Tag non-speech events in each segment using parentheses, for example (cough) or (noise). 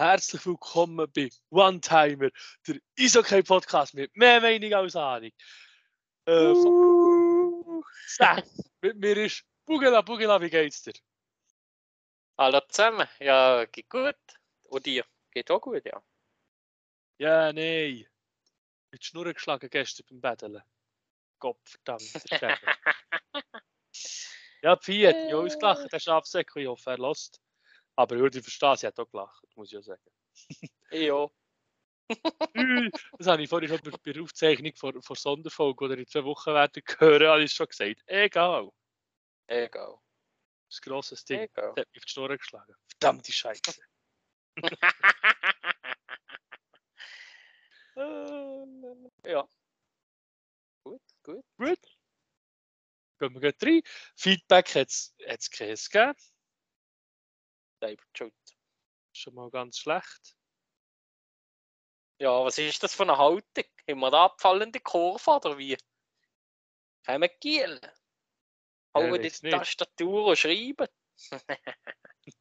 Herzlich willkommen bei One Timer, der Isokay Podcast mit mehr Meinung als Ahnung. Äh, uh. mit mir ist Bugela, Bugela, wie geht's dir? Hallo zusammen, ja, geht gut. Und dir? Geht auch gut, ja. Ja, nein. Mit Schnurren geschlagen gestern beim Betteln. Gott verdammt, (laughs) Ja, mich auch ausgelacht, der Schafsäckel, ich hoffe, er lässt. Aber ich würde verstehen, sie hat auch gelacht, muss ich ja sagen. (laughs) ja. (laughs) das habe ich vorhin schon bei der Aufzeichnung vor, vor Sonderfolge, oder in zwei Wochen werden hören, habe ich schon gesagt. Egal. Egal. Das grosses Ding. Egal. Der hat mich auf die Schnur geschlagen. Verdammte Scheiße. (laughs) ja. Gut, gut. Gut. Gehen wir gleich rein. Feedback hat es gegeben. Selber schuld. Schon mal ganz schlecht. Ja, was ist das für eine Haltung? Haben wir da abfallende Kurve oder wie? Haben wir Giel? Hauen die Tastatur und schreiben? (laughs)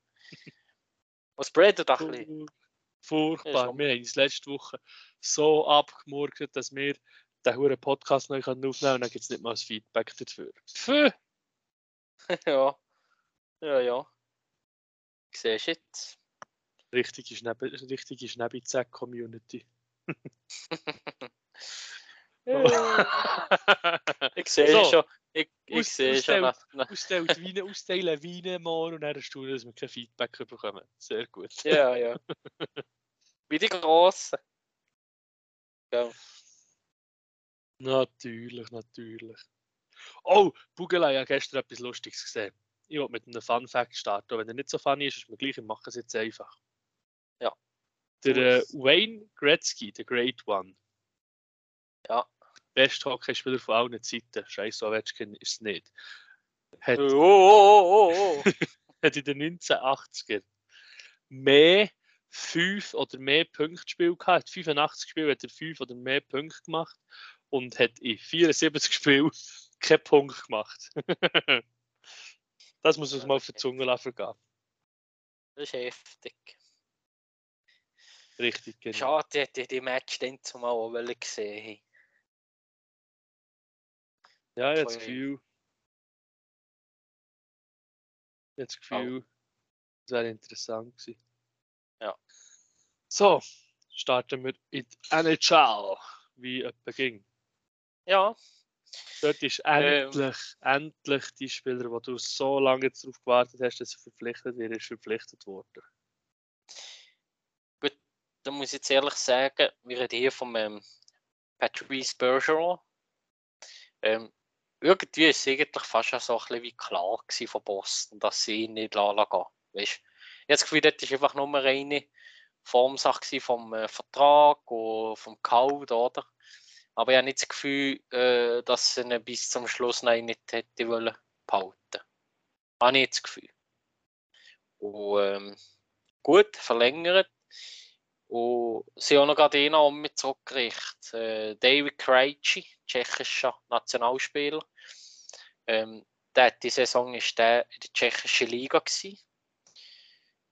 was bredet ein bisschen? Furchtbar. Wir haben uns letzte Woche so abgemurkt, dass wir den huren Podcast neu aufnehmen können und dann gibt es nicht mal ein Feedback dafür. Pfff! (laughs) ja. Ja, ja. Siehst du jetzt? Richtige, Schnäbe, richtige Schneebizack-Community. (laughs) ich sehe so, schon. Ich, ich sehe schon. Nach, nach. Ausstellt Weine, austeilen Weine morgen und dann erstaunen, dass wir kein Feedback bekommen. Sehr gut. Ja, ja. (laughs) Wie die Grossen. Ja. Natürlich, natürlich. Oh, Bugelei hat gestern etwas Lustiges gesehen. Ich wollte mit einem Fun Fact starten. Wenn er nicht so funny ist, ist mir gleich, ich mache es jetzt einfach. Ja. Der äh, Wayne Gretzky, der Great One. Ja. Beste Hockeyspieler von allen Zeiten. Scheiß Ovechkin ist es nicht. Hat, oh, oh, oh, oh. (laughs) hat in den 1980er mehr fünf oder mehr Punkte Spiel gehabt. 85 Spiele hat er fünf oder mehr Punkte gemacht und hat in 74 (laughs) Spielen keinen Punkt gemacht. (laughs) das muss uns mal auf die Zunge gehen. Das ist heftig. Richtig, genau. Schade, hätte ich die Match dann zumal auch gesehen Ja, jetzt Gefühl. Jetzt Gefühl, oh. das wäre interessant gewesen. Ja. So, starten wir in NHL, wie es ging. Ja. Dort ist endlich, ähm, endlich die Spieler, wo du so lange darauf gewartet hast, dass er verpflichtet wird, ist verpflichtet worden. Gut, da muss ich jetzt ehrlich sagen, wir reden hier von ähm, Patrice Bergeron. Ähm, irgendwie ist es eigentlich fast so ein bisschen wie klar von Boston, dass sie ihn nicht lassen gehen. Weißt? Jetzt Gefühl, das ist einfach nur eine Formsache vom äh, Vertrag und vom Code, oder? Aber ich habe nicht das Gefühl, äh, dass sie ihn bis zum Schluss nein, nicht hätte wollen behalten. Habe nicht das Gefühl. Und ähm, gut, verlängert. Und sie haben noch gerade einen um mit zurückgerichtet. Äh, David Krejci, tschechischer Nationalspieler. Ähm, der, die Saison war der in der tschechischen Liga. Gewesen.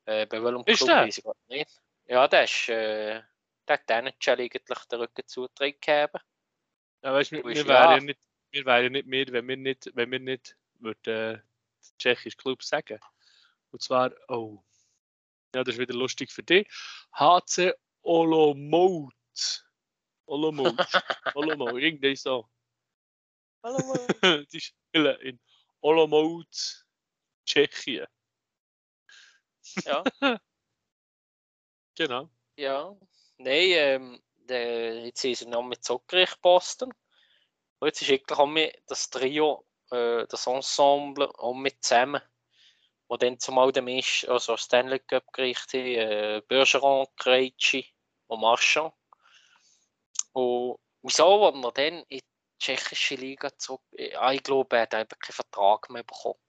Äh, bei welchem ist Club der? weiß ich nicht. Ja, der ist, äh, der hat den eigentlich den Rücken zugetragen. Ja, weißt, wir, wir, wären ja nicht, wir wären nicht mehr, wenn wir nicht, wenn wir nicht würden, äh, tschechische Club sagen. Und zwar, oh, ja, das ist wieder lustig für dich. HC Olomouc. Olomouc. (laughs) Olomouc, irgendwie so. Olomouc. (laughs) Die spielen in Olomouc, Tschechien. Ja. (laughs) genau. Ja. Nein, ähm, der, jetzt sind sie noch mit Zuckerich Boston. Und jetzt ist eigentlich auch das Trio, äh, das Ensemble, auch mit zusammen, wo dann zumal der Misch, also Stanley Cup gerichtet äh, Bergeron, Krejci und Marchand. Und wieso, wenn er dann in die tschechische Liga zurück, äh, ah, ich glaube, er hat einfach keinen Vertrag mehr bekommen.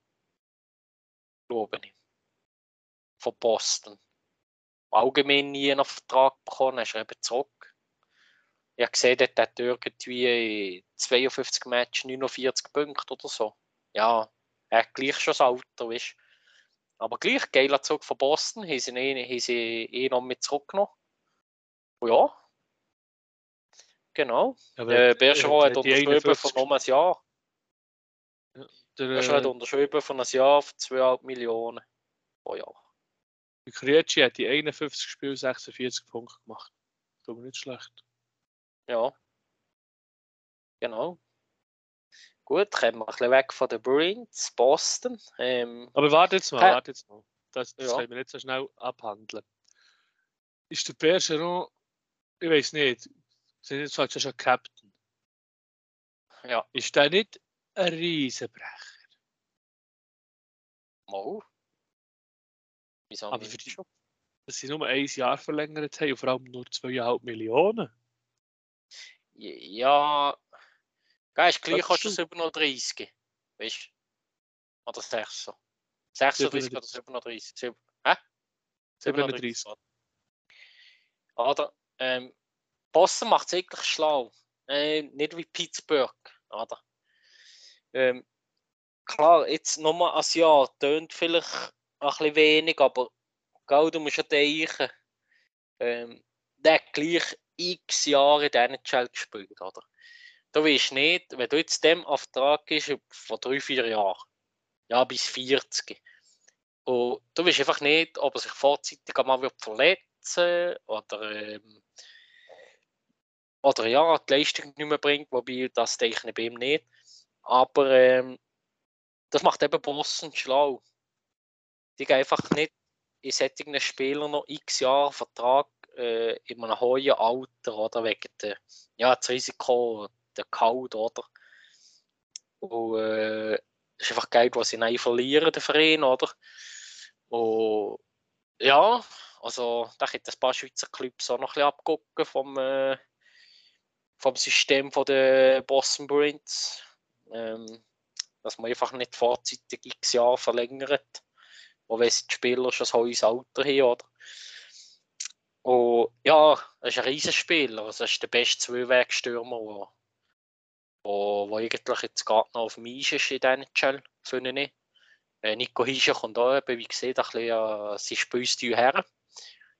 Glaube ich. Von Boston. Allgemein nie einen Vertrag bekommen, ist er eben zurück. Ich habe gesehen, dort hat irgendwie 52 Matches 49 Punkte oder so. Ja, er hat gleich schon das Alter, weißt Aber gleich, geiler Zug von Boston, haben sie ihn, haben sie ihn noch mit zurückgenommen. Und ja. Genau. Ja, äh, Bergeron hat unterschrieben 51 von um ein Jahr. Der, Bergeron hat äh, unterschrieben von einem Jahr für 2,5 Millionen pro Jahr. Krejci hat die 51 Spiele 46 Punkte gemacht. Das ist aber nicht schlecht. Ja. Genau. Gut, kommen wir ein bisschen weg von den Bruins, Boston. Ähm, Aber warte jetzt mal, Hä? warte jetzt mal. Das, das Ja. können wir nicht so schnell abhandeln. Ist der Bergeron, ich weiß nicht, sind jetzt fast schon Captain. ja, Ist der nicht ein Riesenbrecher? mal. Wieso Aber für die-? Dass sie nur ein Jahr verlängert haben und vor allem nur 2,5 Millionen. Ja, gell, ist gleich kostet ist es über noch 30. Weißt du? Oder 6 so. 36 oder 37. 37. Hä? 37. Oder? Ähm, Boston macht es eigentlich schlau. Äh, nicht wie Pittsburgh. Oder? Ähm, klar, jetzt nochmal ein Jahr tönt vielleicht ein bisschen wenig, aber gell, du musst ja denken, ähm, der gleich x Jahre in der NHL gespielt, oder? Du weißt nicht, wenn du jetzt dem Auftrag gibst von drei, vier Jahren, ja, bis 40. Und du weißt einfach nicht, ob er sich vorzeitig einmal wird verletzen oder, ähm, oder ja, die Leistung nicht mehr bringt, wobei das denke bei ihm nicht. Aber ähm, das macht eben Boston schlau. Die gehen einfach nicht in solchen Spielern noch x Jahre Vertrag äh, in einem hohen Alter oder wegen der, ja, das Risiko, der Kalt, oder? Und äh, ist einfach Geld, was sie nicht verlieren, der Verein, oder? Und ja, also da könnte ein paar Schweizer Clubs auch noch ein bisschen abgucken vom, äh, vom System der Boston Bruins. Ähm, dass man einfach nicht vorzeitig x Jahre verlängert. Auch wenn die Spieler schon ein hohes Alter haben, oder? Und ja, er ist ein Riesenspieler. Also, er ist der beste Zweiwegstürmer, der wo, wo eigentlich jetzt gerade noch auf dem Eis ist in diesen NHL, finde ich. Äh, Nico Hischer kommt auch eben, wie gesagt, ein bisschen an sein Spielstil her.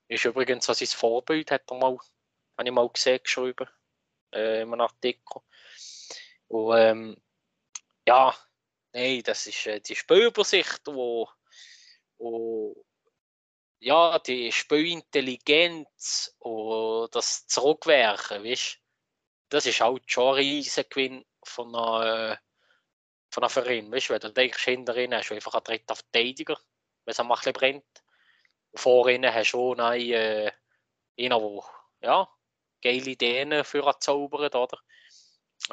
Ist übrigens auch sein Vorbild, hat er mal, habe ich mal gesehen, geschrieben, äh, in einem Artikel. Und ähm, ja, nein, das ist äh, die Spielübersicht, wo ja, die Spielintelligenz und das Zurückwerken, weißt das ist halt schon ein Riesengewinn von einer, äh, von einem Verein. Weißt, wenn du denkst, hinter ihnen hast du einfach einen dritten Verteidiger, wenn es ein bisschen brennt. Und vor hast du auch einen, äh, einen der ja, geile Ideen für zaubert, oder?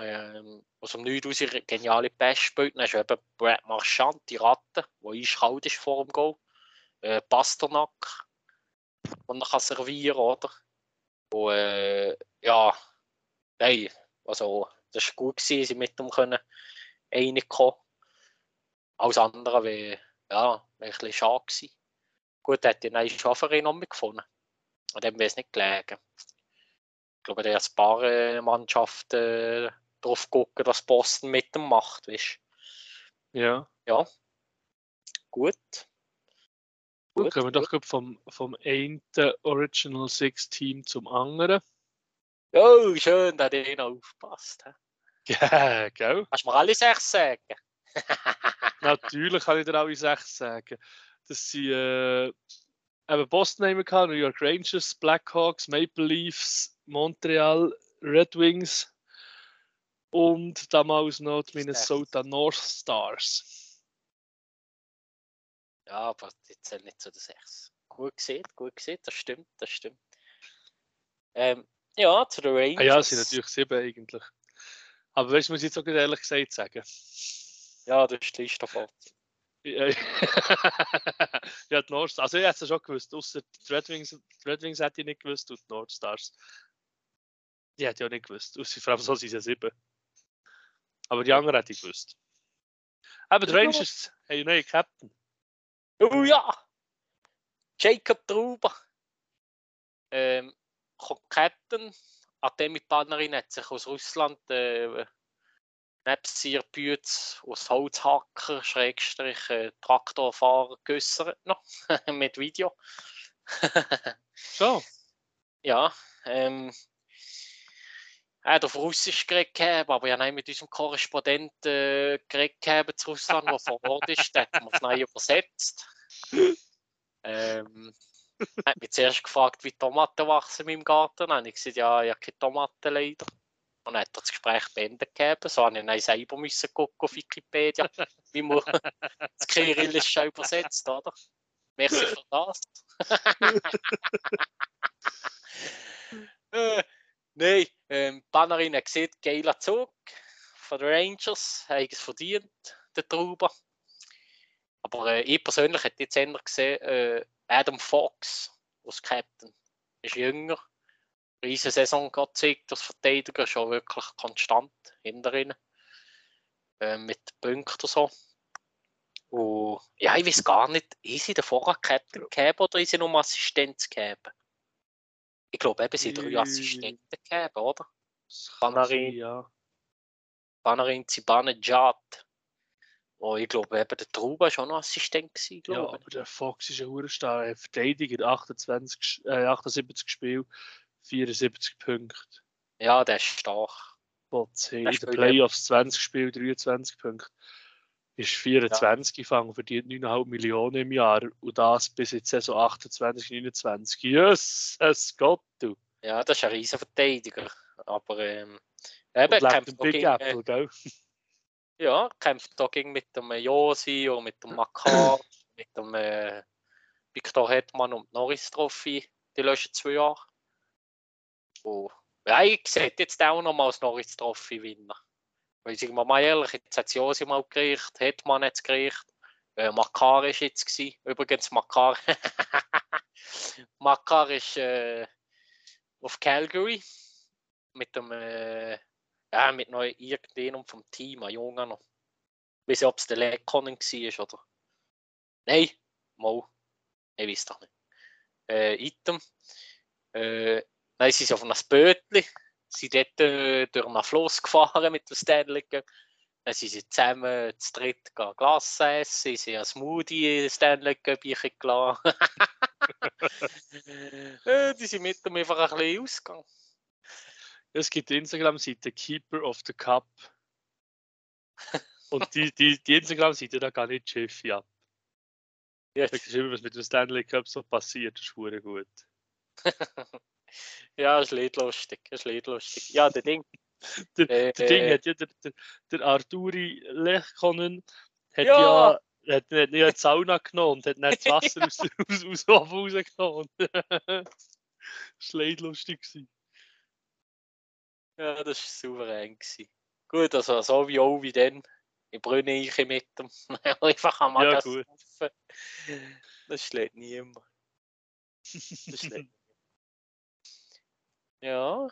Ähm, aus dem Nichts aus geniale Pass spielt. Dann hast du eben Brad Marchand, die Ratte, der eiskalt ist vor dem Goal. Äh, Pasternak, den er kann servieren oder? Und äh, ja, nein, also das war gut, gewesen, sie mit ihm können reinkommen. Alles andere wäre ja, wär ein bisschen schade gewesen. Gut, er hat den einen Schafferin noch gefunden. An dem wäre es nicht gelegen. Ich glaube, der hat ein paar äh, Mannschaften äh, drauf gucken, dass Boston mit dem macht, weißt Ja. Ja. Gut. Gut, kommen wir doch gerade vom, vom einen Original Six Team zum anderen. Oh, schön, dass ihr noch aufpasst. (laughs) Ja, gell? Kannst du mir alle sechs sagen? (laughs) Natürlich kann ich dir alle sechs sagen. Das sind äh, eben Boston haben wir New York Rangers, Blackhawks, Maple Leafs, Montreal, Red Wings und damals noch die Minnesota North Stars. Ja, aber die zählen nicht zu den sechs. Gut gesehen, gut gesehen, das stimmt, das stimmt. Ähm, ja, zu den Rangers. Ah ja, es sind natürlich sieben eigentlich. Aber weißt du, muss ich jetzt auch ehrlich gesagt sagen. Ja, das ist die Liste vor. Ja, (laughs) ja, die North Also, ich hätte es schon gewusst. Außer die Red Wings, die Red Wings hätte ich nicht gewusst und die North Stars. Die hätte ich auch nicht gewusst. Ausser vor allem so sind sie sieben. Aber die anderen hätte ich gewusst. Aber die Ja. Rangers haben einen neuen Captain. Oh ja! Jacob Truber. Ähm, kommt Captain. Artemi Panarin hat sich aus Russland äh, Nebsier Bütz aus Holzhacker, Schrägstrich, äh, Traktorfahrer geäussert noch, (laughs) mit Video. (laughs) so. Ja, ähm, hat auf Russisch geredet, gehabt, aber ja nein, mit unserem Korrespondenten äh, geredet zu Russland, der vor Ort ist, der hat man es neu übersetzt. Ähm, hat mich zuerst gefragt, wie Tomaten wachsen meinem Garten. Dann habe ich gesagt, ja, ich habe keine Tomaten leider. Und dann hat er das Gespräch beendet gegeben. So habe ich dann selber müssen gucken auf Wikipedia, wie man (laughs) das Kyrillische übersetzt, oder? Merci für das. (laughs) äh, Nein, ähm, Bannerin hat gesehen, geiler Zug von den Rangers, hat es verdient, der Trauber. Aber äh, ich persönlich hätte jetzt eher gesehen, äh, Adam Fox als Captain ist jünger, riesige Saison gezeigt als Verteidiger, schon wirklich konstant hinter ihnen. Äh, mit Punkten so. Und ja, ich weiß gar nicht, ist sie davor Captain gegeben oder ist sie nur Assistenz gegeben? Ich glaube, eben sind drei Assistenten gegeben, oder? Panarin, ja. Panarin Zibanejad. Oh, ich glaube, eben der Truba war schon noch Assistent. Gewesen, ja, aber der Fox ist ein Hurenstein. Verteidiger, 28, äh, 78 Spiele, 74 Punkte. Ja, der ist stark. Hey, in den Playoffs 20 Spiele, 23 Punkte. Ist 24 ja. gefangen, verdient 9,5 Millionen im Jahr und das bis jetzt Saison 28, 29. Jesus Gott, du. Ja, das ist ein riesen Verteidiger. Aber ähm, eben, kämpft Big gegen, Apple, äh, gell? Ja, kämpft da gegen mit dem Josi und mit dem Makar, (clears throat) mit dem äh, Victor Hetman und Norris Trophy die letzten zwei Jahre. Und, ja, ich sehe jetzt auch noch mal als Norris Trophy Winner. Weil ich mal ehrlich, jetzt hat Josi mal gekriegt, Hetman hat es gekriegt, äh, Makar ist jetzt gewesen. Übrigens Makar. (laughs) Makar ist äh, auf Calgary mit dem äh, ja, mit noch irgendjemandem vom Team, ein Junge noch. Ich weiß nicht, ob es der Lekonen war oder. Nein, mal. Ich weiß doch nicht. Äh, Item. Äh, nein, sie sind auf einem Bötli. Sie sind dort äh, durch einen Fluss gefahren mit dem Stanley Cup. Dann sind sie zusammen zu dritt Glas essen. Sie sind ein Smoothie Stanley Cup gelassen. (laughs) die sind mit dem einfach ein bisschen ausgegangen. Es gibt die Instagram-Seite Keeper of the Cup. Und die, die, die Instagram-Seite, da kann ich Schiff ab. Ja. Das ist immer, was mit dem Stanley Cup so passiert, das ist gut. (laughs) ja, das ist nicht lustig. Das ist nicht lustig. Ja, der Ding. der, äh, der Ding hat ja, der, der, Arturi Lechkonen hat ja, (laughs) ja hat, (laughs) ja die Sauna genommen und hat nicht das Wasser aus, aus, aus, aus rausgenommen. das war nicht. Ja, das war souverän. Gewesen. Gut, also so wie auch wie dann. Ich brünne ich mit dem. Einfach am ja, gut. Das schlägt niemand. Das schlägt Ja,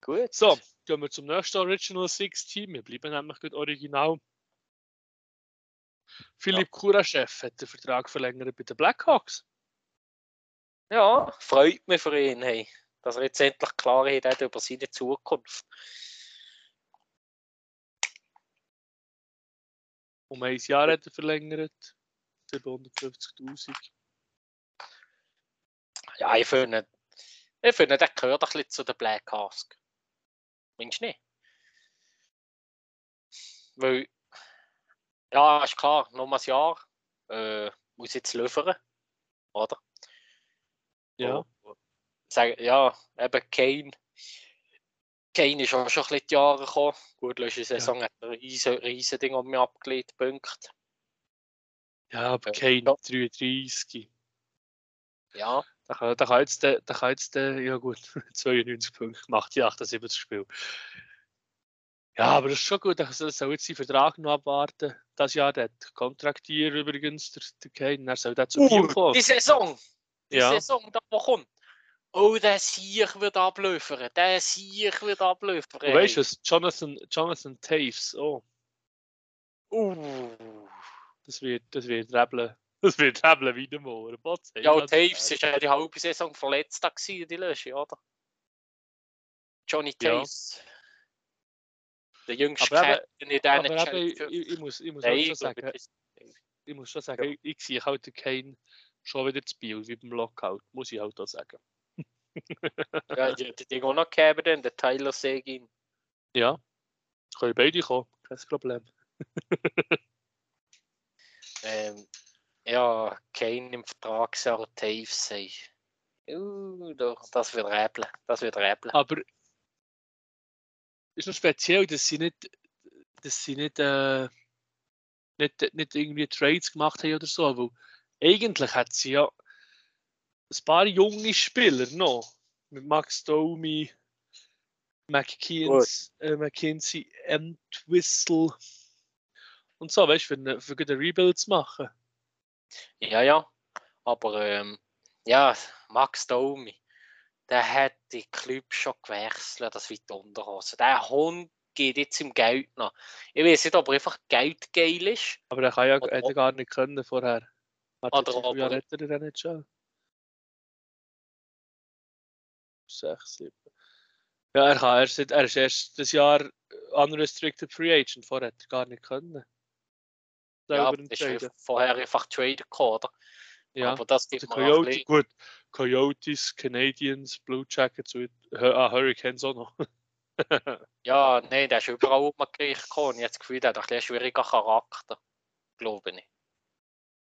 gut. So, gehen wir zum nächsten Original Six Team. Wir bleiben nämlich gut original. Philipp ja. Kuraschew hat den Vertrag verlängert bei den Blackhawks. Ja, freut mich für ihn. Hey dass er jetzt endlich Klarheit hat über seine Zukunft. Um ein Jahr hat er verlängert. 750.000. Ja, ich finde, ich finde, der gehört ein bisschen zu den Black Cask. Meinst du nicht? Weil, ja, ist klar, noch ein Jahr äh, muss jetzt liefern, oder? Ja. Sagen, ja, eben Kane. Kane ist auch schon ein bisschen die Jahre gekommen. Gut, letzte Saison ja. hat er ein riesen, riesen Ding um mich abgelegt, Punkte. Ja, aber Kane ja. 33. Ja. Da kann, da kann jetzt, der, da kann jetzt der, ja gut, (laughs) 92 Punkte macht die 78 Spiel. Ja, aber das ist schon gut. Er soll jetzt seinen Vertrag noch abwarten. Das Jahr der kontraktiert übrigens, der, der Kane. Er soll da zu uh, kommen. Die Saison! Die ja. Saison, da wo kommt. Oh, der Sieg wird ablöfern. Der Sieg wird ablöfern. Du weißt was? Jonathan, Jonathan Taves. Oh. Uh. Das wird, das wird rebeln. Das wird rebeln wieder mal. Ja, Taves ist ja die halbe Saison verletzt gewesen, die Lösche, oder? Johnny Taves. Der jüngste Aber Captain in diesen Aber eben, ich, ich muss, ich muss auch schon sagen, ich muss schon sagen, ich, ich sehe halt den Kane schon wieder zu Biel, wie beim Lockout, muss ich halt auch sagen. (laughs) Ja, die hat die auch noch gegeben, dann, der Tyler Seguin. Ja, können beide kommen, kein Problem. (laughs) Ähm, ja, Kane im Vertrag soll sein. Uh, doch, das wird räbeln. Das wird räbeln. Aber ist noch speziell, dass sie nicht, dass sie nicht, äh, nicht, nicht irgendwie Trades gemacht haben oder so, weil eigentlich hat sie ja ein paar junge Spieler noch. Mit Max Domi, McKinsey, äh, McKinsey Entwistle und so, weißt du, für, eine- für gute Rebuild zu machen. Ja, ja. Aber ähm, ja, Max Domi, der hat die Club schon gewechselt, das wie die Unterhose. Der Hund geht jetzt im Geld nach. Ich weiß nicht, ob er einfach Geld geil ist. Aber er kann ja Oder hätte er gar nicht können vorher. Hat Oder viel aber- hat er nicht schon? Sechs, sieben. Ja, er, kann, er, ist, er ist erst das Jahr unrestricted free agent, vorher hat er gar nicht können. Ja, ist ja entscheiden. vorher einfach gekommen, oder? Ja, Aber das gibt ein Coyote, gut, Coyotes, Canadians, Blue Jackets, ah, Hurricanes auch noch. (laughs) Ja, nein, der ist überall gleich gekommen. Ich habe das Gefühl, der hat ein bisschen schwierigen Charakter. Glaube ich.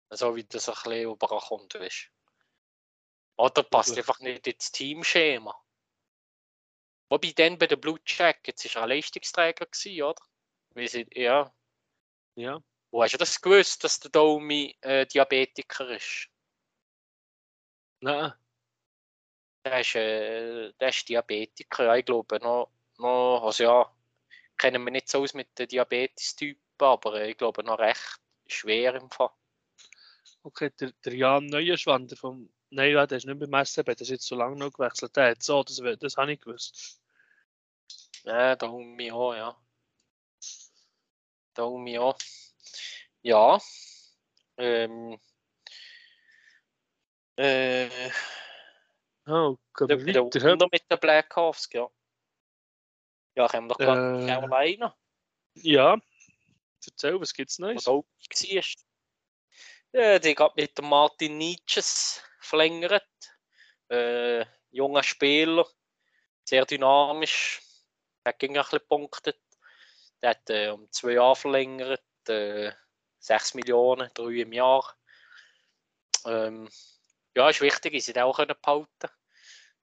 So wie das ein bisschen überkommt, weißt Oder passt Möglich. einfach nicht ins Teamschema. Wobei dann bei den Blue Jackets ist er ein Leistungsträger gewesen, oder? Wie sie, ja. ja, Wo hast du das gewusst, dass der Domi äh, Diabetiker ist? nein, Der ist, äh, der ist Diabetiker, ja, ich glaube noch, noch also ja, kennen wir nicht so aus mit den Diabetes-Typen, aber äh, ich glaube noch recht schwer im Fall. okay, der, der Jan Neuenschwander vom, nein, ja, der ist nicht beim SCB, der ist jetzt so lange noch gewechselt, der hat so, das, das habe ich gewusst. Ja, Domi auch, ja. Domi auch. Ja. Ähm, äh, Oh, der, wir der weiter. hä? Wunder mit den Blackhawks, ja. Ja, haben wir doch Äh, Carolina. Ja, erzähl, was gibt's Neues? was auch war. Ja, die hat mit dem Martin Nietzsches verlängert. Äh, junger Spieler, sehr dynamisch. Der ging ein bisschen punktet. Der hat äh, um zwei Jahre verlängert. Äh, 6 Millionen, drei im Jahr. Ähm, ja, ist wichtig, dass sie den auch können behalten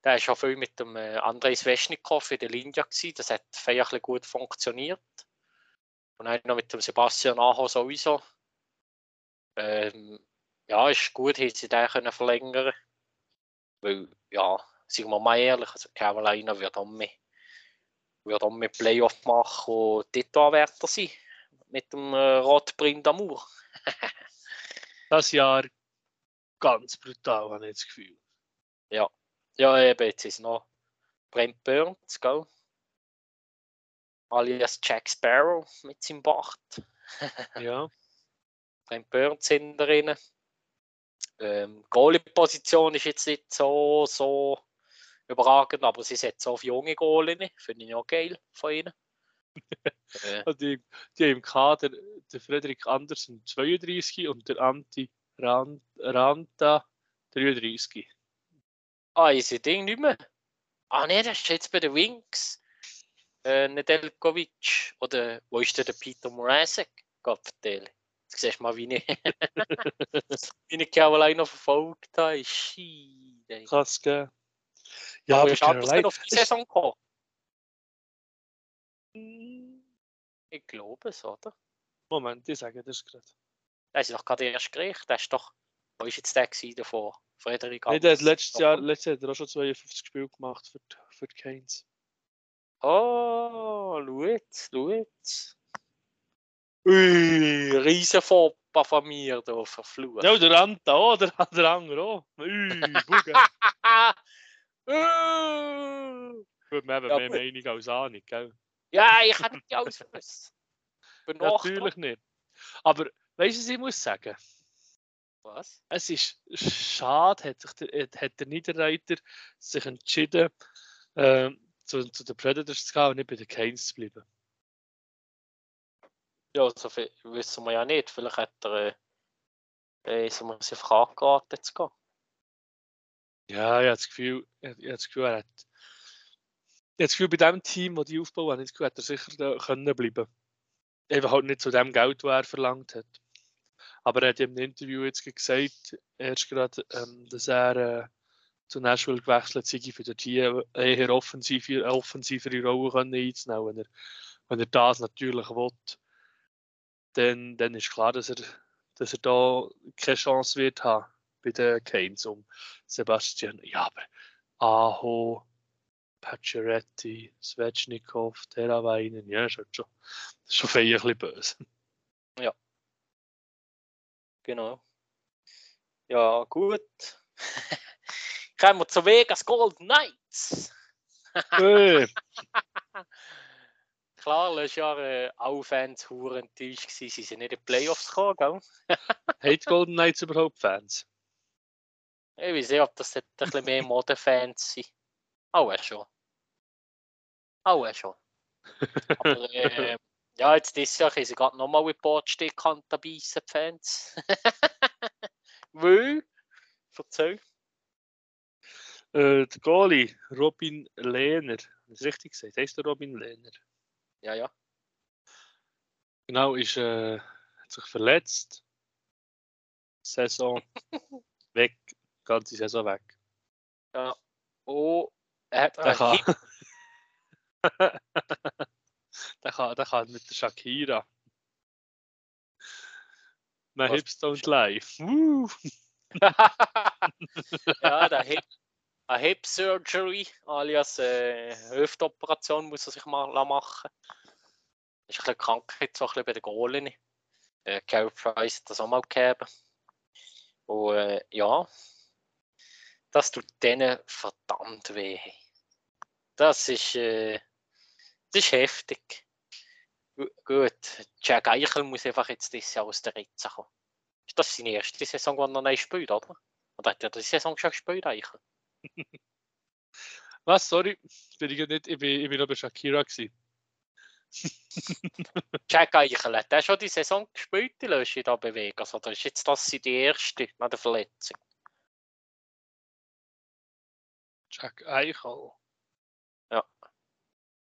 Der war schon viel mit dem äh, Andrei Sveshnikov in der Linie. Gewesen. Das hat feierlich gut funktioniert. Und dann noch mit dem Sebastian Aho sowieso. Ähm, ja, ist gut, hätte sie den können verlängern Weil, ja, sagen wir mal ehrlich, also Carolina wird auch mehr, wird auch mehr Playoff machen und Titelanwärter sein. Mit dem äh, Rotbrin d'Amour. (laughs) Das Jahr ganz brutal, habe ich das Gefühl. Ja, eben, jetzt ist noch Brent Burns, gell? Alias Jack Sparrow mit seinem Bart. (laughs) Ja, Brent Burns hinter drinnen. Ähm, Goalie-Position ist jetzt nicht so, so überragend, aber sie setzen auf junge Goalie. Finde ich auch geil von ihnen. Äh, also die, die haben im Kader der Frederik Andersen 32 und der Anti Ran- Ranta 33. ah, ist das Ding nicht mehr? Ah, ne, das ist jetzt bei den Wings. Äh, Nedeljkovic. Oder wo ist denn der Peter Mrazek? Gott vertelle. Jetzt siehst du mal, wie ich, (laughs) wie ich Carolina verfolgt habe. Ey. Krass, gell? Ja, aber anders Carolina, auf die Saison gekommen? Ich glaube es, oder? Moment, ich sage das gerade. Der ist doch gerade erst gerichtet. Der ist doch. Wo ist jetzt der gewesen davor? Frederik Nee, der hat letztes Jahr, letztes Jahr hat er auch schon 52 Spiele gemacht für, die- für die Canes. Oh, schau jetzt, schau jetzt. Ui, riesen Foppa von mir da verflucht. Ja, der Ranta auch, der, (laughs) der andere auch. Ui, Buge. Uh. Gut, wir haben Ja, mehr gut. Meinung als Ahnung, gell? Ja, ich kann nicht alles noch Natürlich nicht. Aber, weißt du, was ich muss sagen? Was? Es ist schade, hat, sich der, hat der Niederreiter sich entschieden, ähm, zu, zu den Predators zu gehen und nicht bei den Canes zu bleiben. Ja, also wissen wir ja nicht. Vielleicht hat er äh, ist er sich angeraten zu gehen. Ja, ich habe das Gefühl, ich habe das Gefühl, er hat. Ich habe bei dem Team, das die aufbauen, habe ich das Gefühl, hat er sicher da können bleiben. Einfach halt nicht zu dem Geld, das er verlangt hat. Aber er hat einem Interview jetzt gesagt, erst gerade, ähm, dass er äh, zu Nashville gewechselt sei, für dort hier eher offensive, offensivere Rollen einzunehmen. Wenn er, wenn er das natürlich will, dann, dann ist klar, dass er, dass er da keine Chance wird haben bei den Canes um Sebastian. Ja, aber Aho, Pacioretty, Svechnikov, Teravainen, ja, schon, schon, das ist schon ein bisschen böse. Ja. Genau. Ja, gut. (laughs) Kommen wir zu Vegas Golden Knights. (laughs) hey. Klar, letztes Jahr äh, alle Fans huren enttäuscht gewesen, sie sind nicht in die Playoffs gekommen, gell? (laughs) Hat Golden Knights überhaupt Fans? Ich weiß nicht, ob das ein bisschen mehr Modenfans sind. Auch schon. Auch schon. (laughs) Aber äh, ja, jetzt dieses Jahr haben sie gerade nochmal in Bordstück dabei sind, Fans. (laughs) Weil, erzähl. Äh, der Goalie, Robin Lehner. Das ist richtig gesagt, heißt der Robin Lehner? Ja, ja. Genau, ist, äh, hat sich verletzt. Saison (laughs) weg, ganze Saison weg. Ja. Oh, er hat der kann, (laughs) der, kann, der kann mit der Shakira. My Was? hips don't lie. (laughs) ja, der Hip, eine Hip Surgery, alias äh, Hüftoperation, muss er sich mal machen. Das ist ein bisschen Krankheit, so ein bisschen bei den Goalen. Äh, Carey Price hat das auch mal gegeben. Und äh, ja, das tut denen verdammt weh. Das ist, äh, das ist heftig. gut, Jack Eichel muss einfach jetzt dieses Jahr aus der Ritze kommen. Ist das seine erste Saison, die er noch nicht spielt, oder? Oder hat er die Saison schon gespielt, Eichel? (laughs) Was? Sorry, bin ich, nicht, ich, bin, ich bin noch bei Shakira. Gewesen. (laughs) Jack Eichel, hat der schon die Saison gespielt, die Lösche da bewegen? Also, oder ist jetzt das die erste nach der Verletzung? Jack Eichel. Ja.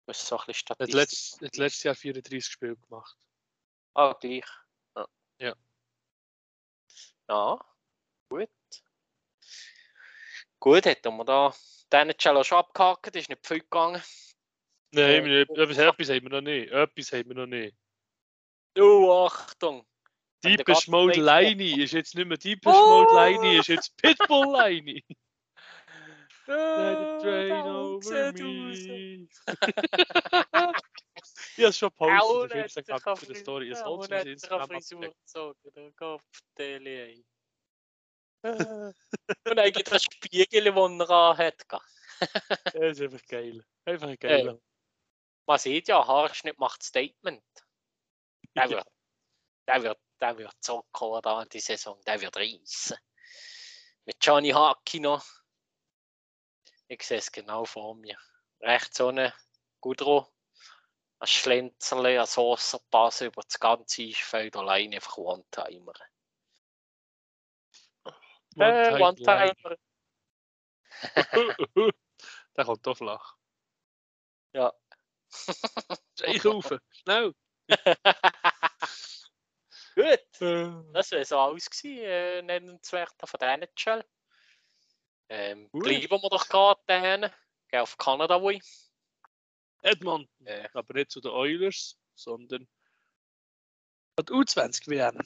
Das ist so ein bisschen Statistik. Hat letzt, hat letztes Jahr 34 Spiele gemacht. Ah, gleich. Ja. Ja. Ja, gut. Gut, hätten wir da den Cello schon abgehakt, ist nicht viel gegangen. Nein, äh, etwas, etwas haben wir noch nicht. Etwas haben wir noch nicht. Oh, Achtung! Deepish Mode Liney ist jetzt nicht mehr Deepish oh! Mode Liney, ist jetzt Pitbull Liney. (laughs) Let it rain over me. (laughs) ich habe schon postet auf Instagram für die Story. Es holt sich Instagram Frisur gezogen, der Kopfdeli. Und eigentlich das Spiegel, das er hat. das (laughs) ist einfach geil. Einfach geil. Äh, man sieht ja, Haarschnitt macht Statement. Der wird, der wird, der wird da in die Saison. Der wird reissen. Mit Johnny Haki noch. Ich sehe es genau vor mir. Rechts eine Gudro. Ein Schlenzerle, ein Saucerpass über das ganze Eisfeld alleine einfach One-Timer. Äh, One-Timer. (laughs) Der kommt doch flach. Ja. Ich rufe, schnell. (laughs) Gut. Das wäre so alles gewesen, äh, nennenswert von der NHL. Ähm, bleiben wir doch gerade dahin. Gehen auf Kanada, wo ich. Edmond. Äh. Aber nicht zu den Oilers, sondern an die U20 WM.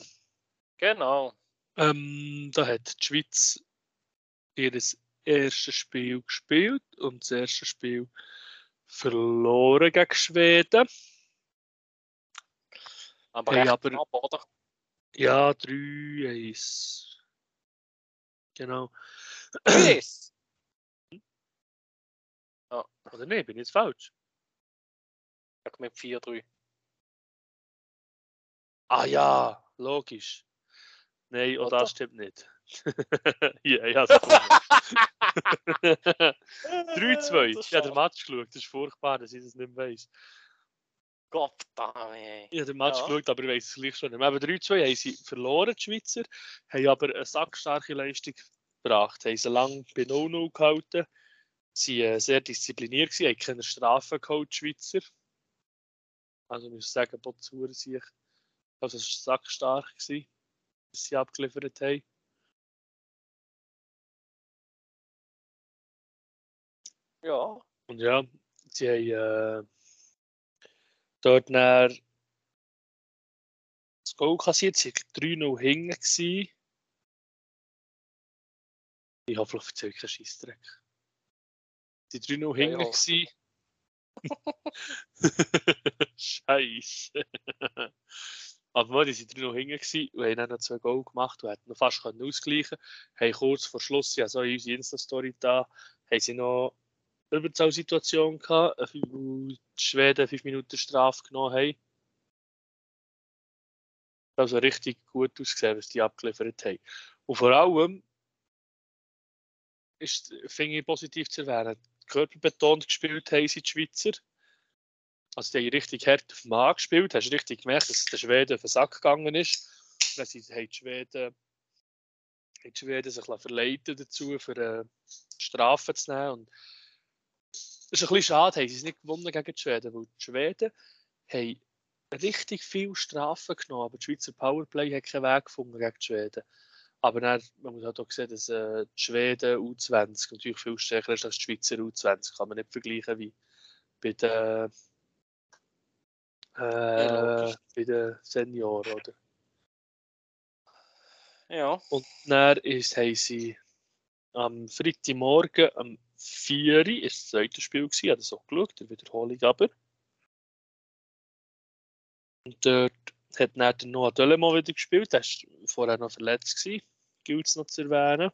Genau. Ähm, da hat die Schweiz ihr erstes Spiel gespielt und das erste Spiel verloren gegen Schweden. Aber, hey, aber knapp, oder? Ja, 3-1. Genau. Yes. Ja. Oder nee, bin jetzt falsch? Sag mit 4-3. Ah ja, logisch. Nein, oh, das stimmt nicht. (laughs) ja, ja, 3-2. Ich habe den Match geschaut, das ist furchtbar, dass ich das nicht weiss. Gott, ey. Ich habe den Match ja. geschaut, aber ich weiß es gleich schon nicht mehr. Aber 3-2 haben sie verloren, die Schweizer, haben aber eine sackstarke Leistung gebracht. Haben sie lange bei 0-0 gehalten, sie waren äh, sehr diszipliniert, gewesen, haben keine Strafen geholt, Schweizer. Also ich muss sagen, Bozur sich. Also sackstark, gewesen, was sie abgeliefert haben. Ja. Und ja, sie haben äh, dort nach das Goal kassiert, sie waren 3-0 hinten. Ich hoffe, ich erzähle keinen Scheissdreck. Die 3-0 hinten. Ja, (laughs) Scheiße. Aber (laughs) die sind 3-0 hinten und haben dann noch zwei Goal gemacht und hätten noch fast ausgleichen können. Kurz vor Schluss, ja, so in unserer Insta-Story da, haben sie noch Überzahlsituation gehabt, wo die Schweden 5 Minuten Strafe genommen haben. Also richtig gut ausgesehen, was die abgeliefert haben. Und vor allem ist, finde ich positiv zu erwähnen, körperbetont gespielt haben sie die Schweizer. Also die haben richtig hart auf den Mann gespielt. Hast richtig gemerkt, dass der Schweden auf den Sack gegangen ist. Dann sie, haben die Schweden, die Schweden sich verleiten dazu, für eine Strafe zu nehmen. Und das ist ein bisschen schade, haben sie es nicht gewonnen gegen die Schweden, weil die Schweden haben richtig viel Strafen genommen, aber die Schweizer Powerplay hat keinen Weg gefunden gegen die Schweden. Aber dann, man muss halt auch sehen, dass äh, die Schweden U20 natürlich viel stärker ist als die Schweizer U20. Kann man nicht vergleichen wie bei den, äh, bei den Senioren, oder? Ja. Und dann ist, haben sie am Freitagmorgen am 4 Uhr ist das zweite Spiel gewesen, habe das auch geschaut, der Wiederholung aber. Und dort hat dann der Noah Dölemon wieder gespielt, der war vorher noch verletzt, gewesen, gilt es noch zu erwähnen.